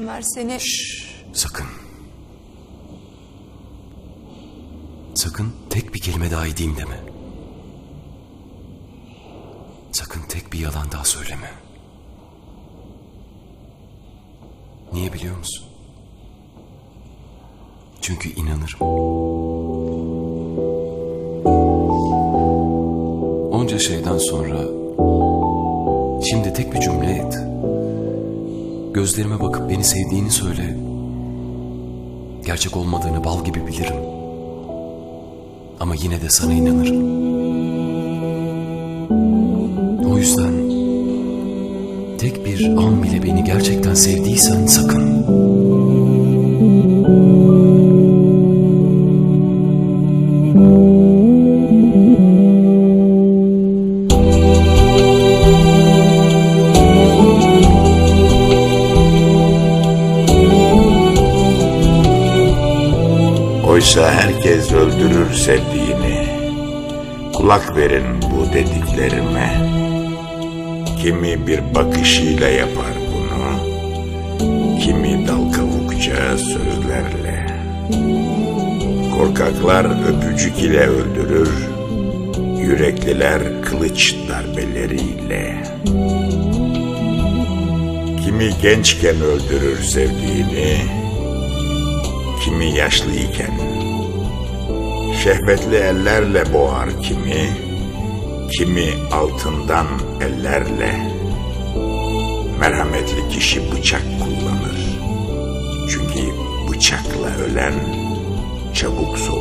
Ömer seni... Sakın. Sakın tek bir kelime daha edeyim deme. Sakın tek bir yalan daha söyleme. Niye biliyor musun? Çünkü inanırım. Onca şeyden sonra şimdi tek bir cümle et. Gözlerime bakıp beni sevdiğini söyle. Gerçek olmadığını bal gibi bilirim. Ama yine de sana inanırım. O yüzden tek bir an bile beni gerçekten sevdiysen sakın. Oysa herkes öldürür sevdiğini. Kulak verin bu dediklerime. Kimi bir bakışıyla yapar bunu. Kimi dal kavukça sözlerle. Korkaklar öpücük ile öldürür. Yürekliler kılıç darbeleriyle. Kimi gençken öldürür sevdiğini, kimi yaşlıyken. Şehvetli ellerle boğar kimi, kimi altından ellerle. Merhametli kişi bıçak kullanır. Çünkü bıçakla ölen çabuk soğur.